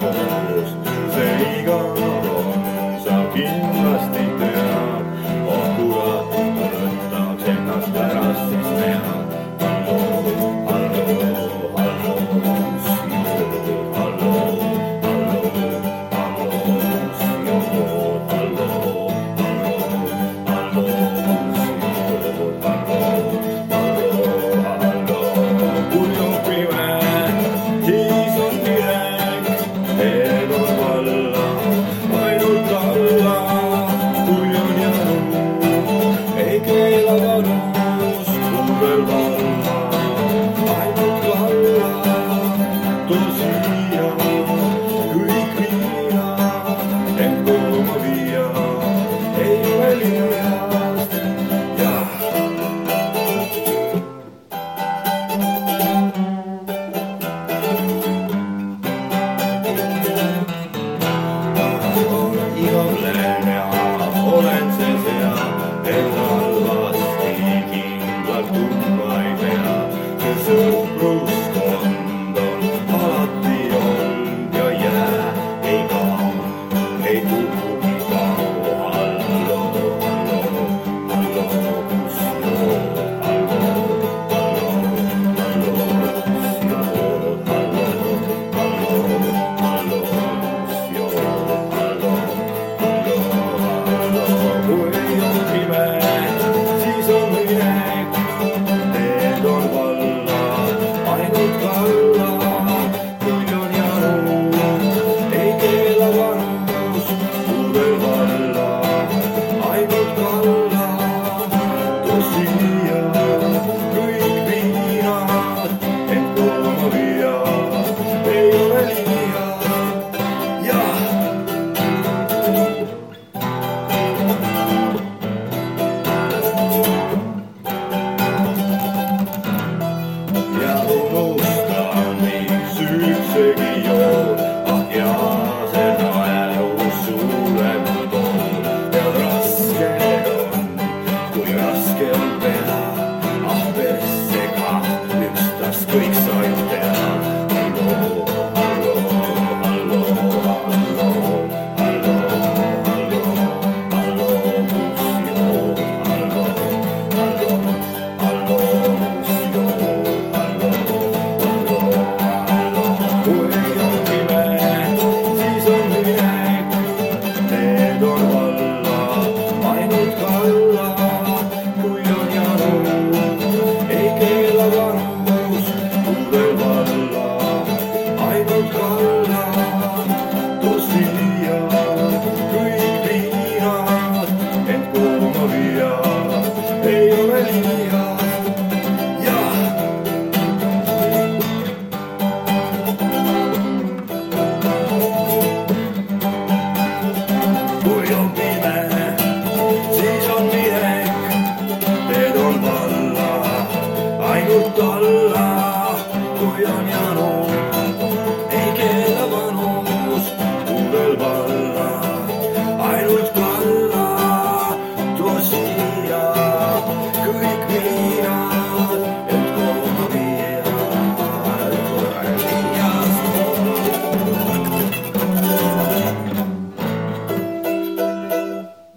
Dios.